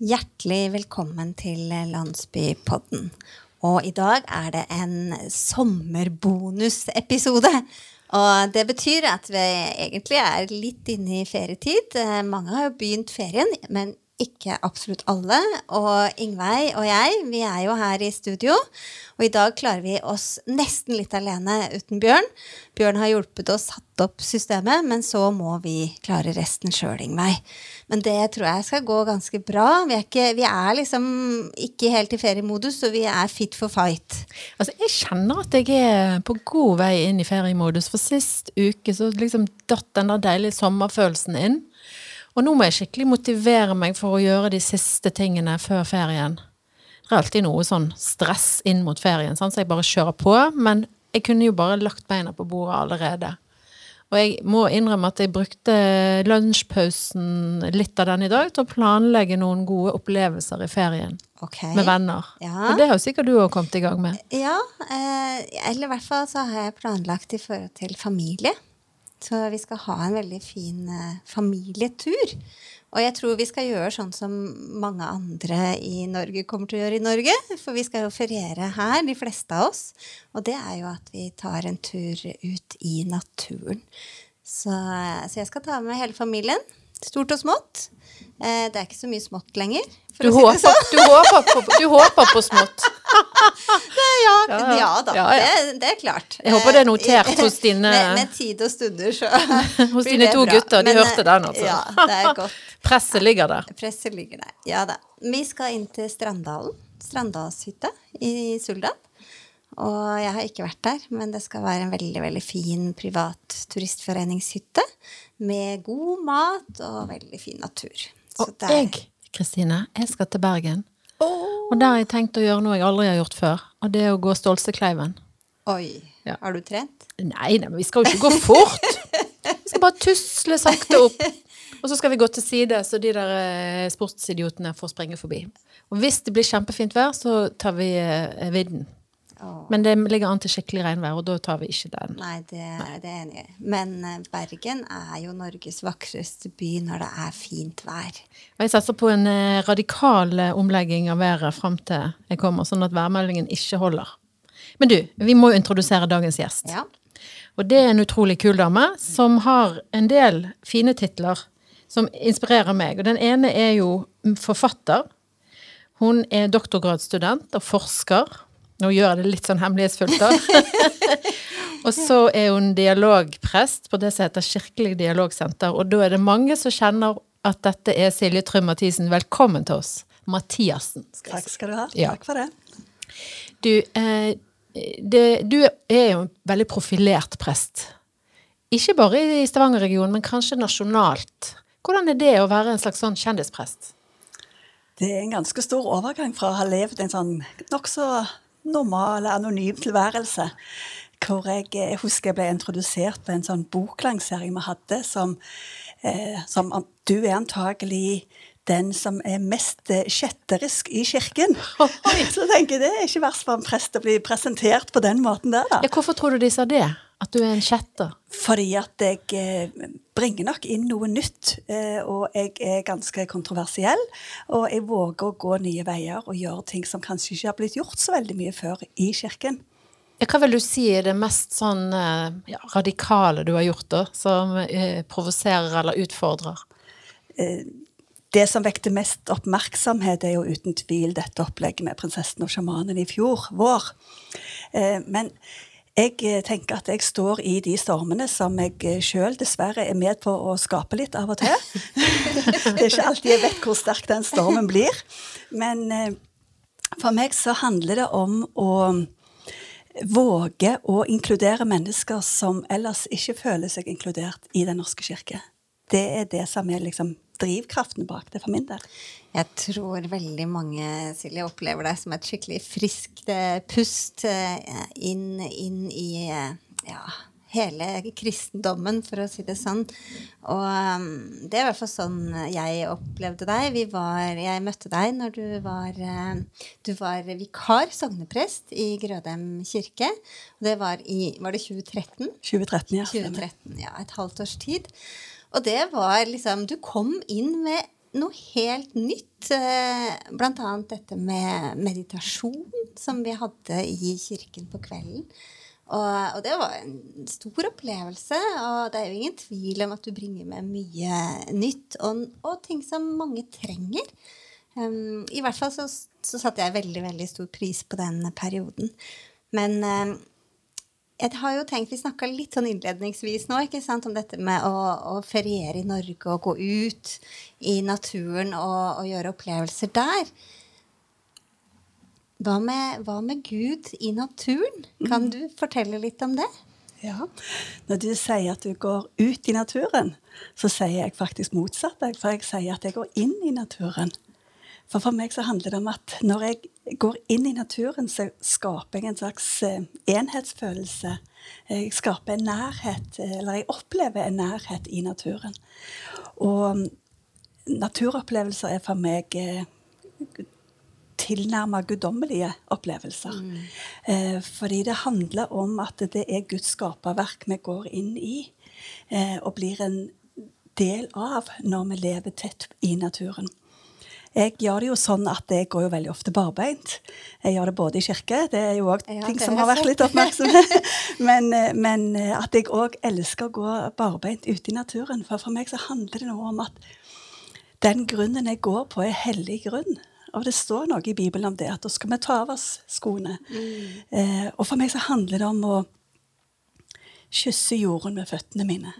Hjertelig velkommen til Landsbypodden. Og i dag er det en sommerbonusepisode. Og det betyr at vi egentlig er litt inne i ferietid. Eh, Mange har jo begynt ferien, men ikke absolutt alle. Og Ingveig og jeg, vi er jo her i studio. Og i dag klarer vi oss nesten litt alene uten Bjørn. Bjørn har hjulpet oss satt opp systemet, men så må vi klare resten sjøl, Ingveig. Men det tror jeg skal gå ganske bra. Vi er, ikke, vi er liksom ikke helt i feriemodus, så vi er fit for fight. Altså, jeg kjenner at jeg er på god vei inn i feriemodus. For sist uke så liksom datt den der deilige sommerfølelsen inn. Og nå må jeg skikkelig motivere meg for å gjøre de siste tingene før ferien. Det er alltid noe sånn stress inn mot ferien, sant? så jeg bare kjører på. Men jeg kunne jo bare lagt beina på bordet allerede. Og jeg må innrømme at jeg brukte lunsjpausen litt av den i dag til å planlegge noen gode opplevelser i ferien okay. med venner. Ja. Og det har jo sikkert du òg kommet i gang med. Ja, eh, eller i hvert fall så har jeg planlagt i forhold til familie. Så vi skal ha en veldig fin eh, familietur. Og jeg tror vi skal gjøre sånn som mange andre i Norge kommer til å gjøre i Norge. For vi skal jo feriere her, de fleste av oss. Og det er jo at vi tar en tur ut i naturen. Så, så jeg skal ta med hele familien. Stort og smått. Eh, det er ikke så mye smått lenger. Du si håper, sånn. du håper, på, du håper på smått. Ja, Ja, ja, ja. da. Ja. Det, det er klart. Jeg håper det er Eh, notert hos dine- Med, med tid og stunder, så Hos dine to bra. gutter, de Men, hørte den, altså. Ja, det er godt. Presset ligger der. Presset ligger der. Ja da. Vi skal inn til Stranddalen. Stranddalshytta i Suldal. Og jeg har ikke vært der, men det skal være en veldig veldig fin privat turistforeningshytte med god mat og veldig fin natur. Så Og der- jeg, Kristine, jeg skal til Bergen. Og der har jeg tenkt å gjøre noe jeg aldri har gjort før. Og det er å gå Stolsekleiven. Oi. Ja. Har du trent? Nei, nei, men vi skal jo ikke gå fort. Vi skal bare tusle sakte opp. Og så skal vi gå til side, så de der eh, sportsidiotene får springe forbi. Og hvis det blir kjempefint vær, så tar vi eh, vidden. Men det ligger an til skikkelig regnvær, og da tar vi ikke den. Nei, det, det er enig i. Men eh, Bergen er jo Norges vakreste by når det er fint vær. Og jeg satser på en eh, radikal eh, omlegging av været fram til jeg kommer, sånn at værmeldingen ikke holder. Men du, vi må jo introdusere dagens gjest. Ja. Og det er en utrolig kul dame som har en del fine titler som inspirerer meg. Og den ene er jo forfatter. Hun er doktorgradsstudent og forsker. Nå gjør jeg det litt sånn hemmelighetsfullt, da. og så er hun dialogprest på det som heter Kirkelig dialogsenter. Og da er det mange som kjenner at dette er Silje Trym Mathisen. Velkommen til oss. Mathiassen. skal Takk skal du ha. Ja. Takk for det. du, eh, det, du er jo en veldig profilert prest. Ikke bare i Stavanger-regionen, men kanskje nasjonalt. Hvordan er det å være en slags sånn kjendisprest? Det er en ganske stor overgang fra å ha levd en sånn nokså normal, anonym tilværelse. Hvor jeg, jeg husker jeg ble introdusert på en sånn boklansering vi hadde, som, eh, som Du er antagelig den som er mest eh, kjetterisk i kirken. Så tenker jeg det er ikke verst for en prest å bli presentert på den måten der, da. Ja, hvorfor tror du de sa det? At du er en kjetter? Fordi at jeg eh, bringer nok inn noe nytt, eh, og jeg er ganske kontroversiell. Og jeg våger å gå nye veier og gjøre ting som kanskje ikke har blitt gjort så veldig mye før i kirken. Hva vil du si er det mest sånn eh, ja, radikale du har gjort, da? Som provoserer eller utfordrer? Det som vekte mest oppmerksomhet, er jo uten tvil dette opplegget med prinsessen og sjamanen i fjor vår. Men jeg eh, tenker at jeg står i de stormene som jeg sjøl dessverre er med på å skape litt av og til. Det er ikke alltid jeg vet hvor sterk den stormen blir. Men eh, for meg så handler det om å våge å inkludere mennesker som ellers ikke føler seg inkludert i Den norske kirke. Det er det som er liksom drivkraften bak det for min del. Jeg tror veldig mange, Silje, opplever deg som et skikkelig friskt pust eh, inn, inn i eh, ja, hele kristendommen, for å si det sånn. Og um, det er i hvert fall sånn jeg opplevde deg. Vi var, jeg møtte deg når du var, eh, du var vikar, sogneprest, i Grødem kirke. Det var i Var det 2013? 2013, ja. 2013, ja. Et halvt års tid. Og det var liksom Du kom inn med noe helt nytt. Bl.a. Blant annet dette med meditasjon, som vi hadde i kirken på kvelden. Og, og det var en stor opplevelse, og det er jo ingen tvil om at du bringer med mye nytt og, og ting som mange trenger. Um, I hvert fall så, så satte jeg veldig, veldig stor pris på den perioden. Men um, jeg har jo tenkt, Vi snakka litt sånn innledningsvis nå ikke sant, om dette med å, å feriere i Norge og gå ut i naturen og, og gjøre opplevelser der. Hva med, hva med Gud i naturen? Kan du fortelle litt om det? Ja. Når du sier at du går ut i naturen, så sier jeg faktisk motsatt. For jeg sier at jeg går inn i naturen. For for meg så handler det om at når jeg går inn i naturen, så skaper jeg en slags eh, enhetsfølelse. Jeg skaper en nærhet, eh, eller jeg opplever en nærhet i naturen. Og mm, naturopplevelser er for meg eh, tilnærma guddommelige opplevelser. Eh, fordi det handler om at det er Guds skaperverk vi går inn i, eh, og blir en del av når vi lever tett i naturen. Jeg gjør det jo sånn at jeg går jo veldig ofte barbeint. Jeg gjør det både i kirke, det er jo òg Ja, ting som har vært litt oppmerksomme. men, eh, men eh, at jeg òg elsker å gå barbeint ute i naturen. For for meg så handler det noe om at den grunnen jeg går på, er hellig grunn. Og det står noe i Bibelen om det, at da skal vi ta av oss skoene. Eh, og for meg så handler det om å kysse jorden med føttene mine.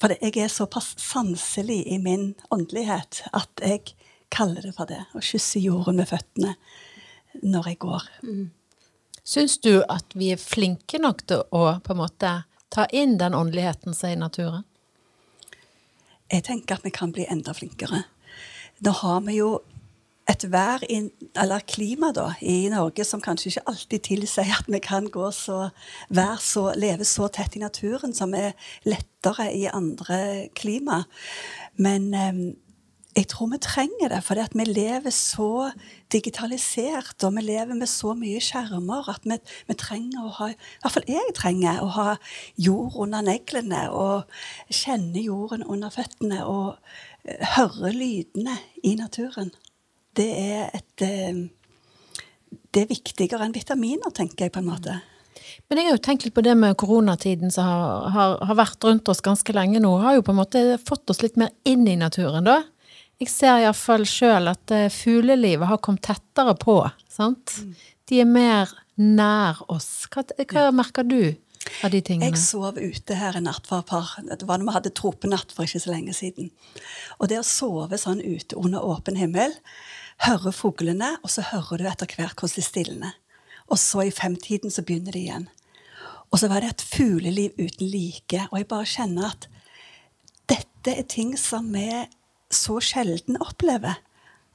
For jeg er såpass sanselig i min åndelighet at jeg kaller det for det. Å kysse jorden med føttene når jeg går. Syns du at vi er flinke nok til å på en måte ta inn den åndeligheten som er i naturen? Jeg tenker at vi kan bli enda flinkere. Nå har vi jo et vær, i, eller klima da, i Norge som kanskje ikke alltid tilsier at vi kan gå så, vær så, leve så tett i naturen, som er lettere i andre klima. Men eh, jeg tror vi trenger det, for vi lever så digitalisert, og vi lever med så mye skjermer at vi, vi trenger å ha I hvert fall jeg trenger å ha jord under neglene og kjenne jorden under føttene og høre lydene i naturen. Det er et eh, Det er viktigere enn vitaminer, tenker jeg på en måte. Men jeg har jo tenkt litt på det med koronatiden som har, har, har vært rundt oss ganske lenge nå. Har jo på en måte fått oss litt mer inn i naturen, da. Jeg ser iallfall sjøl at eh, fuglelivet har kommet tettere på. sant? De er mer nær oss. Hva, hva merker du av de tingene? Jeg sov ute her i natt for et par Det var når vi hadde tropenatt for ikke så lenge siden. Og det å sove sånn ute under åpen himmel, høre fuglene, og så hører du etter hvert hvordan de stilner. Og så i femtiden så begynner de igjen. Og så var det et fugleliv uten like. Og jeg bare kjenner at dette er ting som vi så sjelden opplever.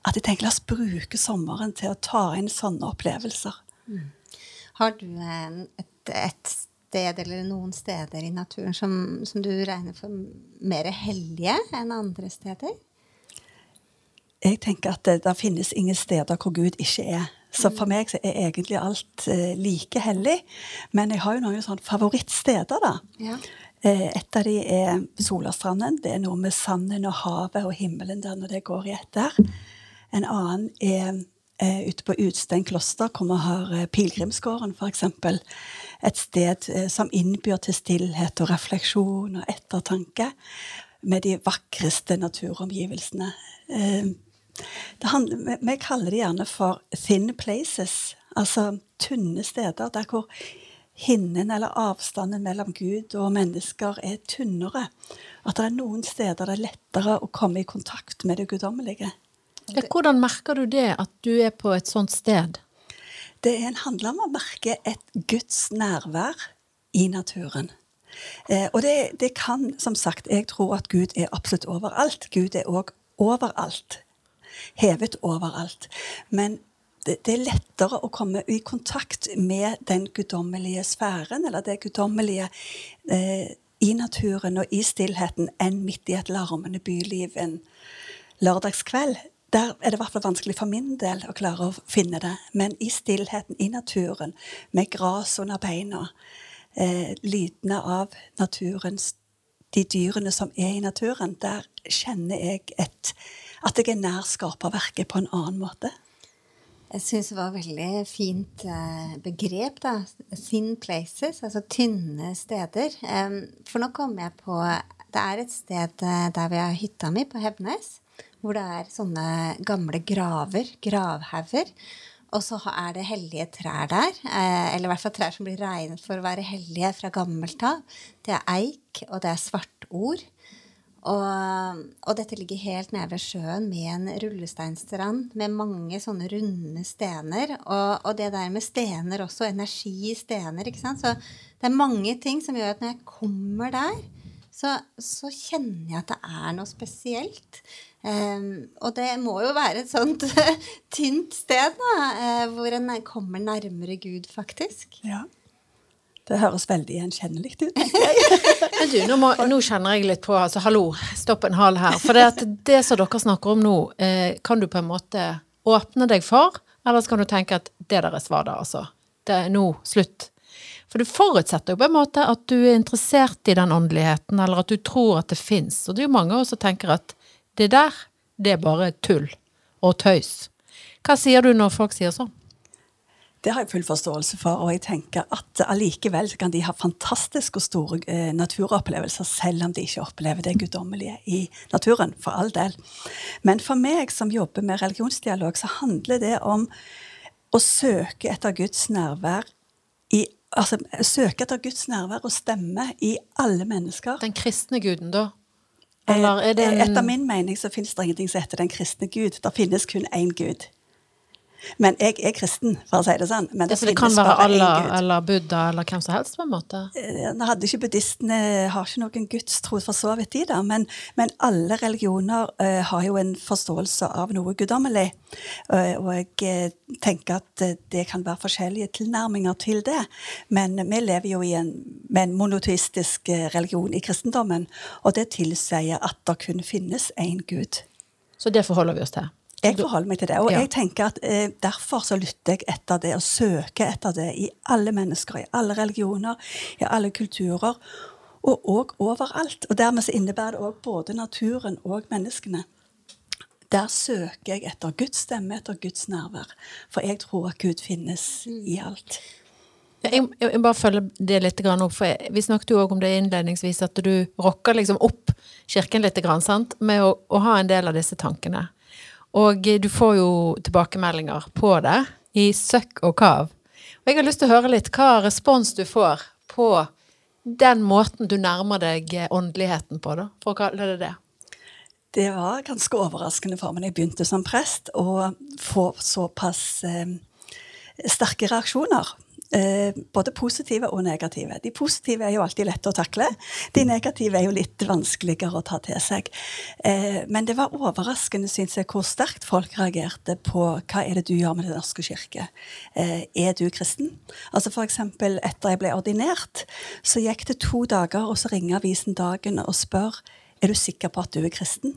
At jeg tenker la oss bruke sommeren til å ta inn sånne opplevelser. Har du en, et, et sted eller noen steder i naturen som, som du regner for mer hellige enn andre steder? Jeg tenker at det, det finnes ingen steder hvor Gud ikke er. Så for meg så er egentlig alt eh, like hellig. Men jeg har jo noen sånne favorittsteder, da. Ja. Eh, et av de er Solastranden. Det er noe med sanden og havet og himmelen der når det går i ett der. En annen er eh, ute på Utstein kloster, hvor vi har eh, pilegrimsgården, f.eks. Et sted som innbyr til stillhet og refleksjon og ettertanke. Med de vakreste naturomgivelsene. Handler, vi kaller det gjerne for thin places. Altså tynne steder der hvor hinnen eller avstanden mellom Gud og mennesker er tynnere. At det er noen steder det er lettere å komme i kontakt med det guddommelige. Hvordan merker du det, at du er på et sånt sted? Det er en handler om å merke et Guds nærvær i naturen. Eh, og det, det kan, som sagt, jeg tror at Gud er absolutt overalt. Gud er òg overalt. Hevet overalt. Men det, er lettere å komme i kontakt med den guddommelige sfæren, eller det guddommelige eh, i naturen og i stillheten, enn midt i et larmende byliv en lørdagskveld. Der er det i hvert fall vanskelig for min del å klare å finne det. Men i stillheten, i naturen, med gras under beina, eh, lydene av naturens de dyrene som er i naturen, der kjenner jeg et, at jeg er nær skaperverket på en annen måte. Jeg syns det var et veldig fint eh, begrep, da. Thin places, altså tynne steder. For nå kom jeg på Det er et sted eh, der vi har hytta mi, på Hebnes, hvor det er sånne gamle graver, gravhauger. Og så er det hellige trær der, eh, eller i hvert fall trær som blir regnet for å være hellige fra gammelt av. Det er eik, og det er svartord. Og, og, dette ligger helt nede ved sjøen med en rullesteinstrand med mange sånne runde stener. Og, og, det der med stener også, energi i stener. ikke sant? Så det er mange ting som gjør at når jeg kommer der, så, så kjenner jeg at det er noe spesielt. Um, og det må jo være et sånt tynt sted, da, uh, hvor en kommer nærmere Gud, faktisk. Ja. Det høres veldig gjenkjennelig ut. Men du, nå, må, nå, kjenner jeg litt på altså Hallo, stopp en hal her. For det, det som dere snakker om nå, eh, kan du på en måte åpne deg for? Eller så kan du tenke at det der er svaret, altså. Det er nå slutt. For du forutsetter jo på en måte at du er interessert i den åndeligheten, eller at du tror at det fins. Og det er jo mange som tenker at det der, det er bare tull og tøys. Hva sier du når folk sier sånn? Det har jeg full forståelse for, og jeg tenker at allikevel kan de ha fantastiske og store eh, naturopplevelser, selv om de ikke opplever det guddommelige i naturen, for all del. Men for meg som jobber med religionsdialog, så handler det om å søke etter Guds nærvær i Altså søke etter Guds nærvær og stemme i alle mennesker. Den kristne guden, da? Eller er det en... Etter min mening så finnes det ingenting som heter den kristne gud. Det finnes kun én gud. Men jeg er kristen, for å si det sånn. Men det, så det kan være Allah eller Buddha eller hvem som helst? på en måte? Eh, nå hadde ikke Buddhistene har ikke noen gudstro for så vidt, de da, men, men alle religioner uh, har jo en forståelse av noe guddommelig. Uh, og jeg uh, tenker at det kan være forskjellige tilnærminger til det. Men vi lever jo en, med en monoteistisk religion i kristendommen, og det tilsier at det kun finnes én gud. Så det forholder vi oss til? Jeg forholder meg til det. Og ja. jeg tenker at eh, derfor så lytter jeg etter det, og søker etter det i alle mennesker, i alle religioner, i alle kulturer, og òg overalt. Og dermed så innebærer det òg både naturen og menneskene. Der søker jeg etter Guds stemme, etter Guds nærvær. For jeg tror at Gud finnes i alt. Jeg, jeg, bare følger det litt opp, for Vi snakket jo òg om det innledningsvis, at du rocker liksom opp kirken litt sant? med å, å ha en del av disse tankene. Og du får jo tilbakemeldinger på det i søkk og kav. Og jeg har lyst til å høre litt hva respons du får på den måten du nærmer deg åndeligheten på, da, for å kalle det det. Det var ganske overraskende for meg da jeg begynte som prest, å få såpass eh, sterke reaksjoner. Eh, både positive og negative. De positive er jo alltid lette å takle. De negative er jo litt vanskeligere å ta til seg. Eh, men det var overraskende, syns jeg, hvor sterkt folk reagerte på hva er det du gjør med Den norske kirke. Eh, er du kristen? Altså for eksempel etter jeg ble ordinert, så gikk det to dager, og så ringer avisen Dagen og spør er du sikker på at du er kristen.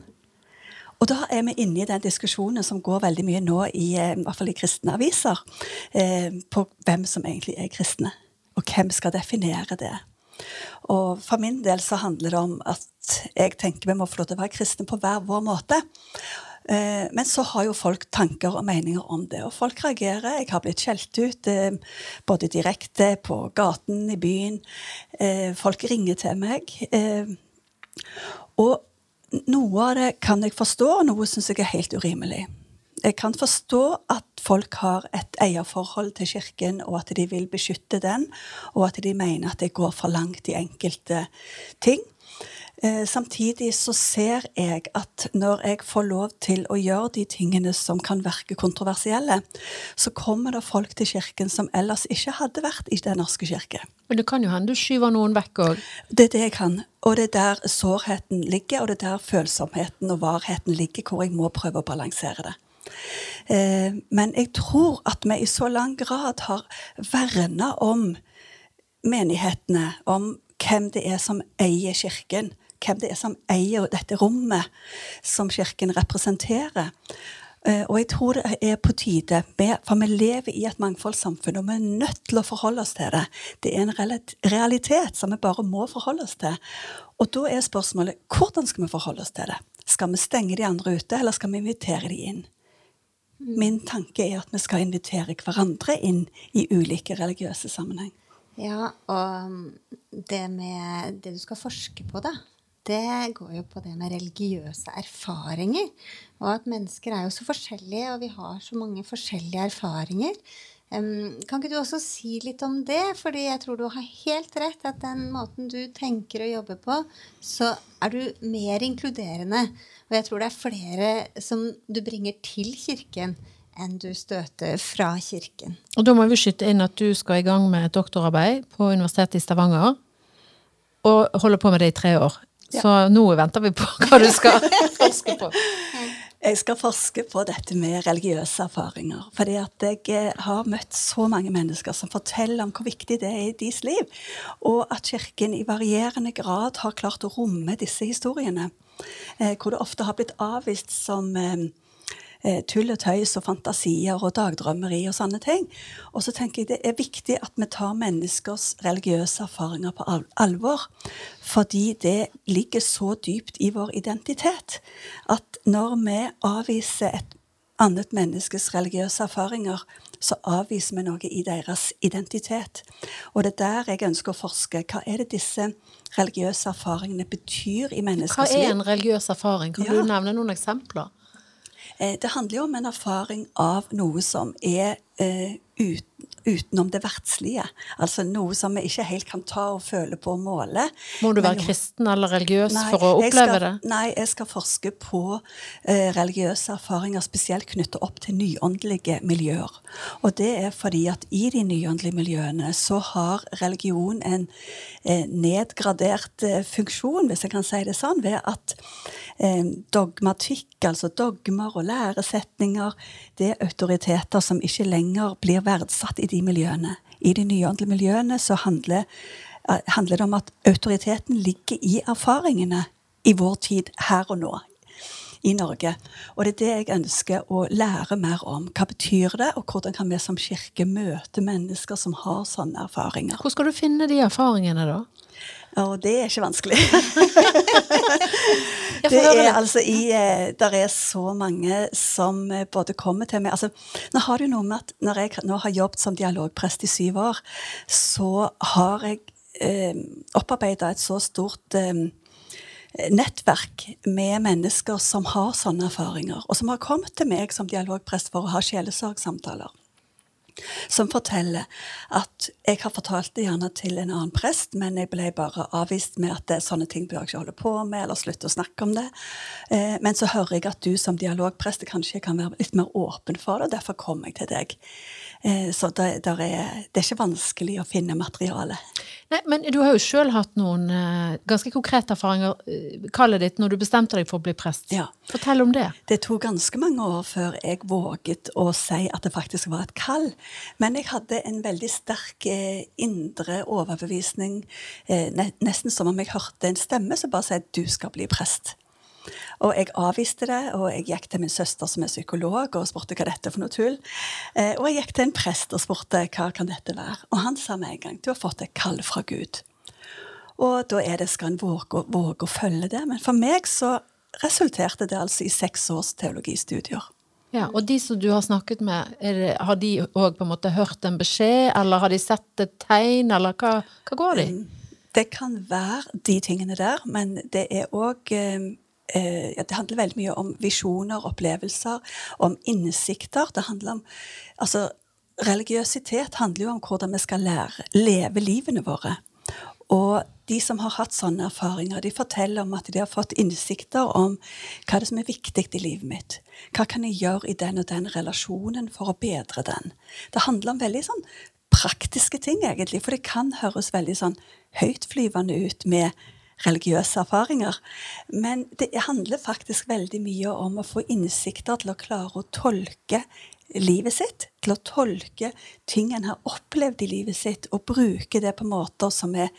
Og da er vi inne i den diskusjonen som går veldig mye nå, i, eh, i hvert fall i kristne aviser, eh, på hvem som egentlig er kristne. Og hvem skal definere det. Og for min del så handler det om at jeg tenker vi må få lov til å være kristne på hver vår måte. Eh, men så har jo folk tanker og meninger om det, og folk reagerer. Jeg har blitt skjelt ut eh, både direkte på gaten i byen. Folk ringer til meg. Og noe av det kan jeg forstå, og noe syns jeg er helt urimelig. Jeg kan forstå at folk har et eierforhold til Kirken, og at de vil beskytte den, og at de mener at det går for langt i enkelte ting. Eh, samtidig så ser jeg at når jeg får lov til å gjøre de tingene som kan virke kontroversielle, så kommer det folk til kirken som ellers ikke hadde vært i Den norske kirke. Men det kan jo hende du skyver noen vekk òg? Det er det jeg kan. Og det er der sårheten ligger, og det er der følsomheten og varheten ligger, hvor jeg må prøve å balansere det. Eh, men jeg tror at vi i så lang grad har verna om menighetene, om hvem det er som eier Kirken hvem det er som eier dette rommet som Kirken representerer. Eh, og jeg tror det er på tide, for vi lever i et mangfoldssamfunn, og vi er nødt til å forholde oss til det. Det er en realitet som vi bare må forholde oss til. Og da er spørsmålet hvordan skal vi forholde oss til det? Skal vi stenge de andre ute, eller skal vi invitere de inn? Min tanke er at vi skal invitere hverandre inn i ulike religiøse sammenheng. Ja, og um, det med det du skal forske på, da, det går jo på det med religiøse erfaringer. Og at mennesker er jo så forskjellige, og vi har så mange forskjellige erfaringer. Um, kan ikke du også si litt om det? Fordi jeg tror du har helt rett at den måten du tenker og jobber på, så er du mer inkluderende. Og jeg tror det er flere som du bringer til kirken enn du støter fra kirken. Og da må vi skyte inn at du skal i gang med et doktorarbeid på Universitetet i Stavanger. Og holde på med det i tre år. Ja. Så nå venter vi på hva du skal forske på. Jeg skal forske på dette med religiøse erfaringer. Fordi at jeg eh, har møtt så mange mennesker som forteller om hvor viktig det er i deres liv. Og at Kirken i varierende grad har klart å romme disse historiene. Eh, hvor det ofte har blitt avvist som eh, tull og tøys og fantasier og dagdrømmeri og sånne ting. Og så tenker jeg det er viktig at vi tar menneskers religiøse erfaringer på alvor. Fordi det ligger så dypt i vår identitet at når vi avviser et annet menneskes religiøse erfaringer, så avviser vi noe i deres identitet. Og det er der jeg ønsker å forske. Hva er det disse religiøse erfaringene betyr i menneskers liv? Hva er en religiøs erfaring? Kan ja. du nevne noen eksempler? Eh, det handler jo om en erfaring av noe som er eh, uten utenom det verdslige. Altså noe som vi ikke helt kan ta og føle på og måle. Må du være kristen eller religiøs nei, for å oppleve skal, det? Nei, jeg skal forske på eh, religiøse erfaringer spesielt knyttet opp til nyåndelige miljøer. Og det er fordi at i de nyåndelige miljøene så har religion en eh, nedgradert eh, funksjon, hvis jeg kan si det sånn, ved at dogmatikk, altså dogmer og læresetninger, det er autoriteter som ikke lenger blir verdsatt i de miljøene. I de nyåndelige miljøene så handler, eh, handler det om at autoriteten ligger i erfaringene i vår tid, her og nå, i Norge. Og det er det jeg ønsker å lære mer om. Hva betyr det, og hvordan kan vi som kirke møte mennesker som har sånne erfaringer? Hvor skal du finne de erfaringene, da? Og det er ikke vanskelig. det er altså i eh, Der er så mange som eh, både kommer til meg. Altså, Nå har det jo noe med at når jeg nå har jobbet som dialogprest i syv år, så har jeg eh, opparbeida et så stort eh, nettverk med mennesker som har sånne erfaringer, og som har kommet til meg som dialogprest for å ha sjelesorgsamtaler som forteller at jeg har fortalt det gjerne til en annen prest, men jeg ble bare avvist med at det, sånne ting bør jeg ikke holde på med, eller slutte å snakke om det. Eh, men så hører jeg at du som dialogprest kanskje kan være litt mer åpen for det, og derfor kom jeg til deg. Eh, så det, er, det er ikke vanskelig å finne materiale. Nei, Men du har jo sjøl hatt noen uh, ganske konkrete erfaringer, uh, kallet ditt, når du bestemte deg for å bli prest. Ja. Fortell om det. Det tok ganske mange år før jeg våget å si at det faktisk var et kall. Men jeg hadde en veldig sterk indre overbevisning, nesten som om jeg hørte en stemme som bare sa at du skal bli prest. Og jeg avviste det, og jeg gikk til min søster som er psykolog og spurte hva dette er for noe tull. Eh, og jeg gikk til en prest og spurte hva kan dette være. Og han sa med en gang du har fått et kall fra Gud. Og da er det, skal en våge, våge å følge det. Men for meg så resulterte det altså i seks års teologistudier. Ja, Og de som du har snakket med, det, har de òg på en måte hørt en beskjed, eller har de sett et tegn, eller hva, hva går de? i? det kan være de tingene der, men det er òg eh, det handler veldig mye om visjoner, opplevelser, om innsikter. Det handler om Altså, religiøsitet handler jo om hvordan vi skal lære, leve livene våre. Og de som har hatt sånne erfaringer, de forteller om at de har fått innsikter om hva er som er viktig i livet mitt. Hva kan jeg gjøre i den og den relasjonen for å bedre den? Det handler om veldig sånn praktiske ting, egentlig. For det kan høres veldig sånn høytflyvende ut med religiøse erfaringer. Men det handler faktisk veldig mye om å få innsikter til å klare å tolke livet sitt. Til å tolke ting en har opplevd i livet sitt, og bruke det på måter som er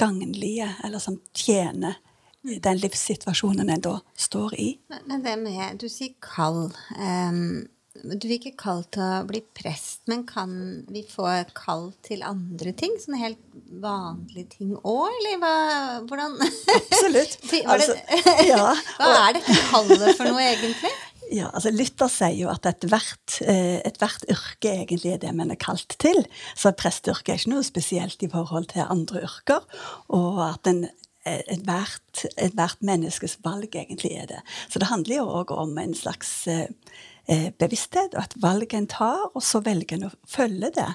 gagnlige, eller som tjener den livssituasjonen en da står i. Men, det med Du sier kall. Um, du vil ikke kall til å bli prest, men kan vi få kall til andre ting? Sånne helt vanlige ting òg, eller hva, hvordan Absolutt. Altså, ja, hva er dette kallet for noe, egentlig? Ja, altså Luther sier jo at ethvert et hvert yrke egentlig er det man er kalt til. Så presteyrket er ikke noe spesielt i forhold til andre yrker. Og at en eh, ethvert et hvert menneskes valg egentlig er det. Så det handler jo òg om en slags eh, bevissthet, og at valget en tar, og så velger en å følge det.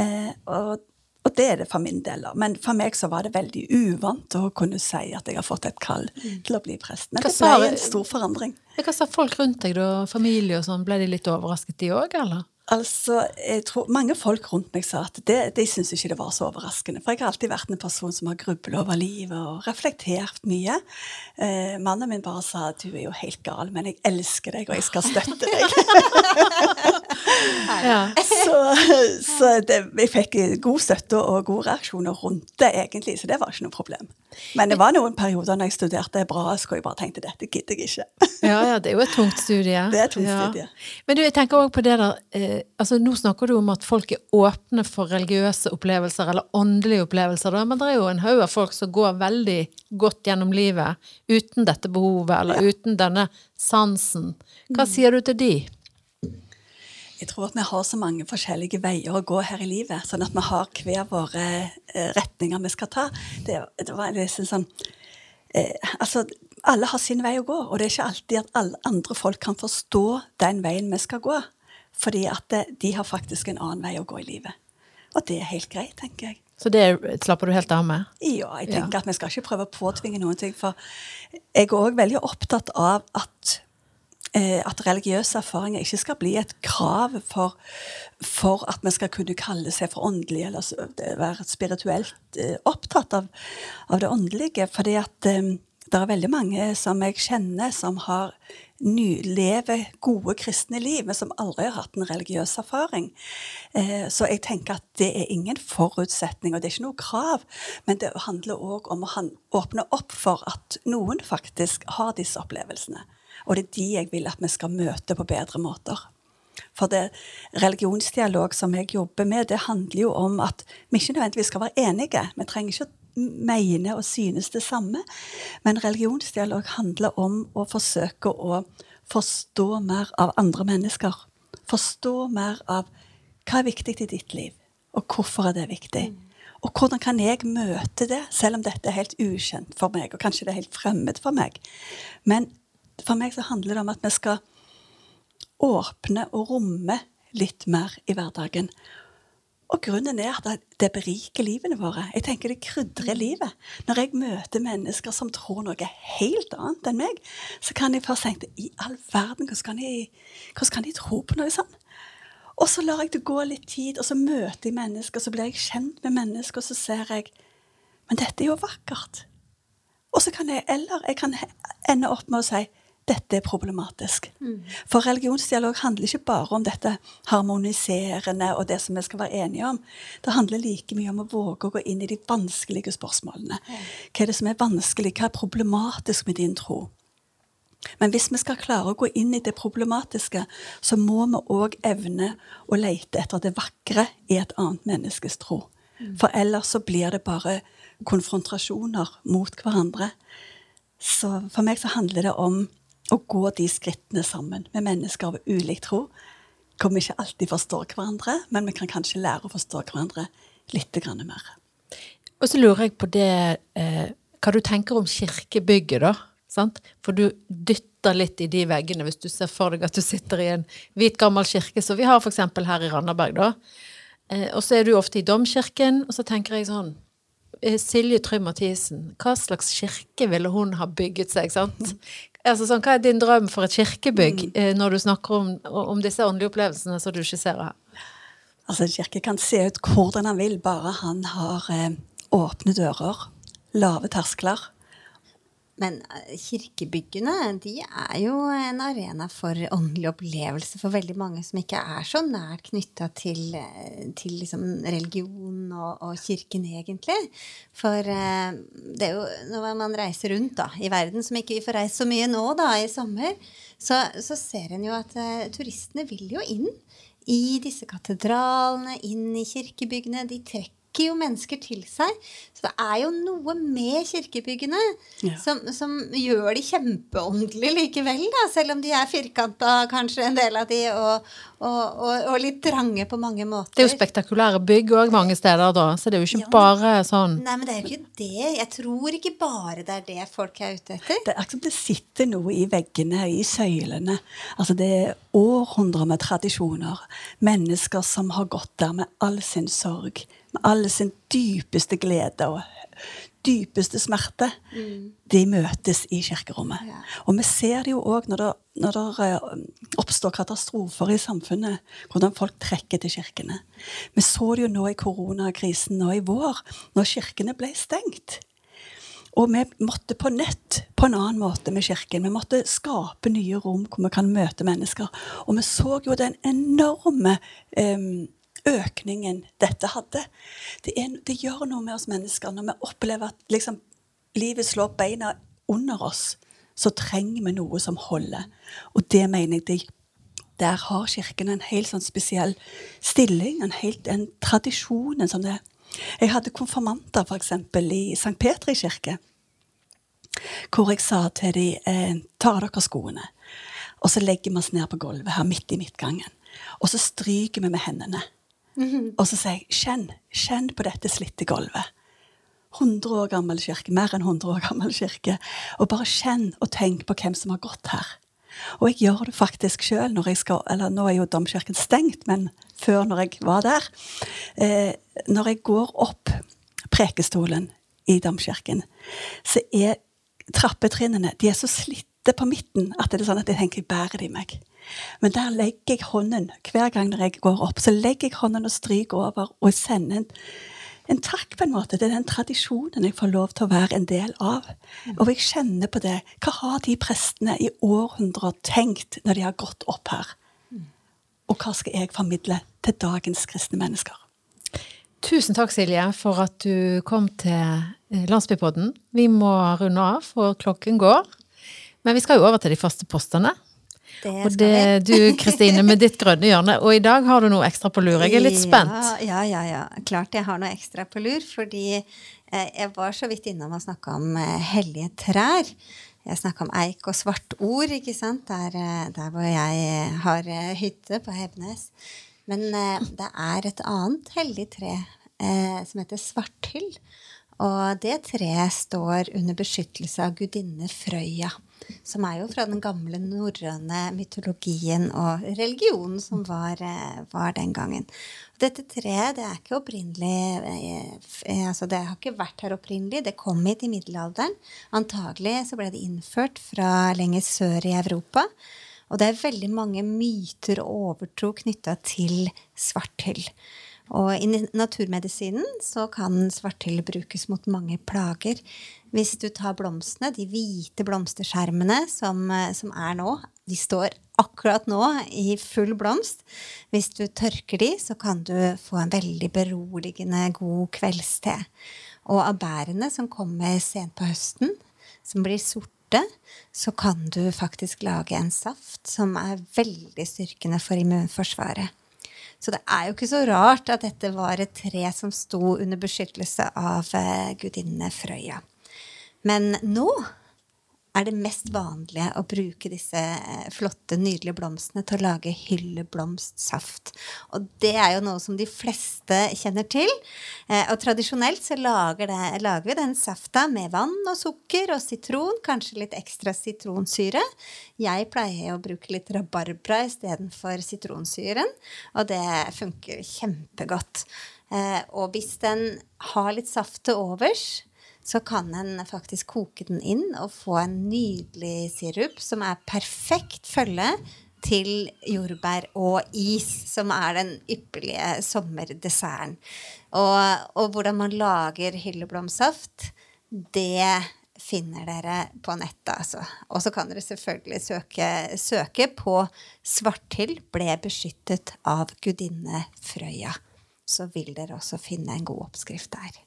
Eh, og, og det er det for min del. Men for meg så var det veldig uvant å kunne si at jeg har fått et kall til å bli prest. Men det ble en stor forandring. Hva sa folk rundt deg, da? Familie og sånn? Ble de litt overrasket, de òg, eller? Altså, jeg tror Mange folk rundt meg sa at det, de syntes ikke det var så overraskende. For jeg har alltid vært en person som har grublet over livet og reflektert mye. Eh, mannen min bare sa du er jo helt gal, men jeg elsker deg, og jeg skal støtte deg. Ja. så så det, jeg fikk god støtte og gode reaksjoner rundt det, egentlig, så det var ikke noe problem. Men det var noen perioder når jeg studerte hebraisk og jeg bare tenkte dette gidder jeg ikke. Ja, ja, det er jo et tungt studie. Det er et tungt ja. studie. Men du, jeg tenker også på det der eh, altså Nå snakker du om at folk er åpne for religiøse opplevelser eller åndelige opplevelser, da, men det er jo en haug av folk som går veldig godt gjennom livet uten dette behovet, eller uten denne sansen. Mm. Hva sier du til de? Jeg tror at vi har så mange forskjellige veier å gå her i livet, sånn at vi har hver våre eh, retninger vi skal ta. Det, det var liksom sånn eh, Altså, alle har sin vei å gå, og det er ikke alltid at alle andre folk kan forstå den veien vi skal gå. Fordi at de har faktisk en annen vei å gå i livet. Og det er helt greit, tenker jeg. Så det slapper du helt av med? Ja, jeg tenker at vi skal ikke prøve å påtvinge noen ting. For jeg er òg veldig opptatt av at, eh, at religiøse erfaringer ikke skal bli et krav for, for at vi skal kunne kalle seg for åndelige, eller være spirituelt eh, opptatt av, av det åndelige. Fordi at eh, det er veldig mange som jeg kjenner, som har lever gode kristne liv, men som aldri har hatt en religiøs erfaring. Eh, så jeg tenker at det er ingen forutsetning, og det er ikke noe krav. Men det handler òg om å åpne opp for at noen faktisk har disse opplevelsene. Og det er de jeg vil at vi skal møte på bedre måter. For det religionsdialog som jeg jobber med, det handler jo om at vi ikke nødvendigvis skal være enige. Vi trenger ikke å mene og synes det samme. Men religionsdialog handler om å forsøke å forstå mer av andre mennesker. Forstå mer av hva er viktig i ditt liv, og hvorfor er det viktig. Og hvordan kan jeg møte det, selv om dette er helt ukjent for meg, og kanskje det er helt fremmed for meg. Men for meg så handler det om at vi skal åpne og romme litt mer i hverdagen. Og grunnen er at det beriker livene våre. Jeg tenker det krydrer livet. Når jeg møter mennesker som tror noe helt annet enn meg, så kan jeg først tenke i all verden, hvordan kan de, hvordan kan de tro på noe sånt? Og så lar jeg det gå litt tid, og så møter jeg mennesker, så blir jeg kjent med mennesker, og så ser jeg Men dette er jo vakkert. Og så kan jeg, eller jeg kan ende opp med å si dette er problematisk. For religionsdialog handler ikke bare om dette harmoniserende og det som vi skal være enige om. Det handler like mye om å våge å gå inn i de vanskelige spørsmålene. Hva er det som er vanskelig? Hva er problematisk med din tro? Men hvis vi skal klare å gå inn i det problematiske, så må vi òg evne å lete etter det vakre i et annet menneskes tro. For ellers så blir det bare konfrontasjoner mot hverandre. Så for meg så handler det om å gå de skrittene sammen med mennesker av ulik tro. Hvor vi ikke alltid forstår hverandre, men vi kan kanskje lære å forstå hverandre litt mer. Og så lurer jeg på det eh, Hva du tenker om kirkebygget, da? Sant? For du dytter litt i de veggene hvis du ser for deg at du sitter i en hvit, gammel kirke, som vi har f.eks. her i Randaberg, da. Eh, og så er du ofte i domkirken, og så tenker jeg sånn eh, Silje Trym Mathisen, hva slags kirke ville hun ha bygget seg, sant? Altså sånn, Hva er din drøm for et kirkebygg mm. når du snakker om, om disse åndelige opplevelsene som du skisserer her? Altså, En kirke kan se ut hvordan han vil, bare han har eh, åpne dører, lave terskler Men eh, kirkebyggene de er jo en arena for åndelig opplevelse for veldig mange som ikke er så nært knytta til, eh, til liksom religion og, og, kirken, egentlig. For eh, det er jo når man reiser rundt da, i verden, som ikke vi får reist så mye nå da, i sommer, så, så ser en jo at uh, turistene vil jo inn i disse katedralene, inn i kirkebyggene. De trekker trekker jo mennesker til seg. Så det er jo noe med kirkebyggene ja. som, som, gjør de kjempeåndelige likevel, da, selv om de er firkanta, kanskje en del av de, og, og, og, og, litt trange på mange måter. Det er jo spektakulære bygg òg mange steder, da, så det er jo ikke ja, bare sånn Nei, men det er jo ikke det. Jeg tror ikke bare det er det folk er ute etter. Det er akkurat som det sitter noe i veggene, i søylene. Altså det er århundrer med tradisjoner. Mennesker som har gått der med all sin sorg med alle sin dypeste glede og dypeste smerte, mm. de møtes i kirkerommet. Ja. Og vi ser det jo òg når, når, det eh, oppstår katastrofer i samfunnet, hvordan folk trekker til kirkene. Vi så det jo nå i koronakrisen nå i vår, når kirkene ble stengt. Og vi måtte på nett på en annen måte med kirken. Vi måtte skape nye rom hvor vi kan møte mennesker. Og vi så jo den enorme um, økningen dette hadde. Det, er, det, gjør noe med oss mennesker når vi opplever at liksom, livet slår beina under oss. Så trenger vi noe som holder. Og det mener jeg Der har Kirken en helt sånn spesiell stilling, en, helt, en tradisjon. En sånn. Jeg hadde konfirmanter f.eks. i St. Petri kirke. Hvor jeg sa til dem eh, ta av dere skoene. Og så legger vi oss ned på gulvet her midt i midtgangen. Og så stryker vi med hendene. -hmm. Og så sier jeg kjenn, kjenn på dette slitte gulvet. 100 år gammel kirke, mer enn 100 år gammel kirke. Og bare kjenn og tenk på hvem som har gått her. Og jeg gjør det faktisk sjøl når jeg skal Eller nå er jo domkirken stengt, men før, når jeg var der eh, Når jeg går opp prekestolen i domkirken, så er trappetrinnene de er så slitte på midten at det er sånn at jeg tenker bærer de meg? Men der legger jeg hånden hver gang jeg går opp. Så legger jeg hånden og stryker over og sender en, en takk på en måte. Det er den tradisjonen jeg får lov til å være en del av. Og jeg kjenner på det. Hva har de prestene i århundrer tenkt når de har gått opp her? Og hva skal jeg formidle til dagens kristne mennesker? Tusen takk, Silje, for at du kom til eh, Landsbypodden. Vi må runde av, for klokken går. Men vi skal jo over til de faste postene. Og det du, Kristine, med ditt grønne hjørne. Og i dag har du noe ekstra på lur. Jeg er litt spent. Ja, ja, ja. Klart jeg har noe ekstra på lur. Fordi eh, jeg var så vidt innom å snakke om eh, hellige trær. Jeg snakka om eik og svart ord, ikke sant? Der, eh, der hvor jeg har hytte på Hebnes. Men det er et annet hellig tre som heter svarthyll. Og det treet står under beskyttelse av gudinne Frøya som er jo fra den gamle norrøne mytologien og religionen som var, eh, var, den gangen. Dette treet det er ikke opprinnelig eh, altså Det har ikke vært her opprinnelig. Det kom hit i middelalderen. Antagelig så ble det innført fra lenger sør i Europa. Og det er veldig mange myter og overtro knytta til svarthyll. Og i naturmedisinen så kan svarthyll brukes mot mange plager. Hvis du tar blomstene, de hvite blomsterskjermene som, som, er nå, de står akkurat nå i full blomst. Hvis du tørker de, så kan du få en veldig beroligende god kveldste. Og av bærene som kommer sent på høsten, som blir sorte, så kan du faktisk lage en saft som er veldig styrkende for immunforsvaret. Så det er jo ikke så rart at dette var et tre som sto under beskyttelse av eh, gudinnene Frøya. Men nå er det mest vanlige å bruke disse eh, flotte, nydelige blomstene til å lage hylleblomstsaft. Og det er jo noe som de fleste kjenner til. Eh, og tradisjonelt så lager, det, lager vi den safta med vann og sukker og sitron, kanskje litt ekstra sitronsyre. Jeg pleier å bruke litt rabarbra istedenfor sitronsyren, og det funker kjempegodt. Eh, og hvis den har litt saft til overs, så kan en faktisk koke den inn og få en nydelig sirup som er perfekt følge til jordbær og is, som er den ypperlige sommerdesserten. Og, og hvordan man lager hylleblomstsaft, det finner dere på nettet, altså. Og så kan dere selvfølgelig søke, søke på 'Svarthyll ble beskyttet av gudinne Frøya'. Så vil dere også finne en god oppskrift der.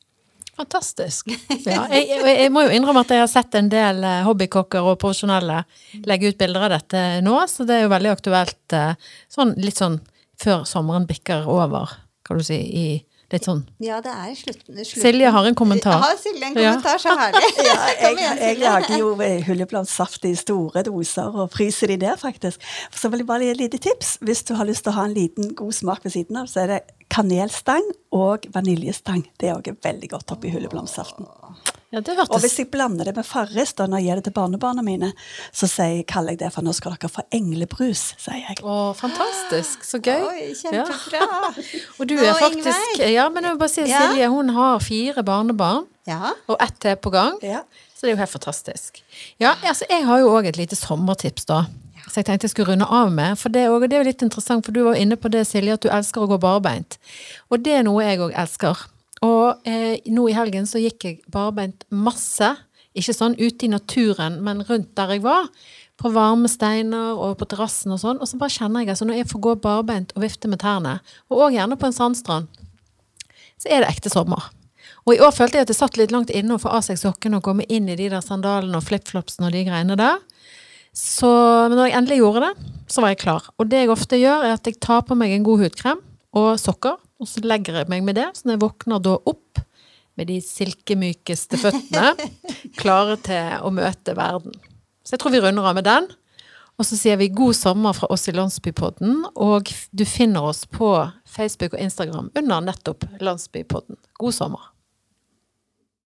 Fantastisk. Ja, jeg, jeg, må jo innrømme at jeg har sett en del eh, hobbykokker og profesjonelle legge ut bilder av dette nå, så det er jo veldig aktuelt eh, sånn litt sånn før sommeren bikker over, kan du si, i litt sånn Ja, det er slutten. slutten. Silje har en kommentar. Har Silje en kommentar, så herlig. Ja, jeg, jeg lager jo eh, hullebladsaft i store doser og fryser de der, faktisk. Så vil jeg bare gi et lite tips. Hvis du har lyst til å ha en liten god smak ved siden av, så er det kanelstang og vaniljestang. Det er også veldig godt oppi hullebladssaften. Ja, det Og hvis jeg blander det med Farris da, når jeg gir det til barnebarna mine, så sier, kaller jeg det for nå skal dere få englebrus, sier jeg. Å, fantastisk. Så gøy. Oi, kjempebra. Og du Nå, er faktisk Ja, men jeg vil bare si Ja. Silje, hun har fire barnebarn, Ja. og ett til på gang. Ja. Så det er jo helt fantastisk. Ja, altså jeg har jo òg et lite sommertips, da. Så jeg tenkte jeg skulle runde av med. For det også, det er jo litt interessant, for du var inne på det, Silje, at du elsker å gå barbeint. Og det er noe jeg òg elsker. Og eh, nå i helgen så gikk jeg barbeint masse. Ikke sånn ute i naturen, men rundt der jeg var. På varme steiner og på terrassen og sånn. Og så bare kjenner jeg altså når jeg får gå barbeint og vifte med tærne, og òg gjerne på en sandstrand, så er det ekte sommer. Og i år følte jeg at det satt litt langt inne å få av seg sokkene og komme inn i de der sandalene og flipflopsene og de greiene der. Så men når jeg endelig gjorde det, så var jeg klar. Og det jeg ofte gjør, er at jeg tar på meg en god hudkrem og sokker, og så legger jeg meg med det. Så når jeg våkner da opp med de silkemykeste føttene, klare til å møte verden. Så jeg tror vi runder av med den. Og så sier vi god sommer fra oss i Landsbypodden, og du finner oss på Facebook og Instagram under nettopp Landsbypodden. God sommer.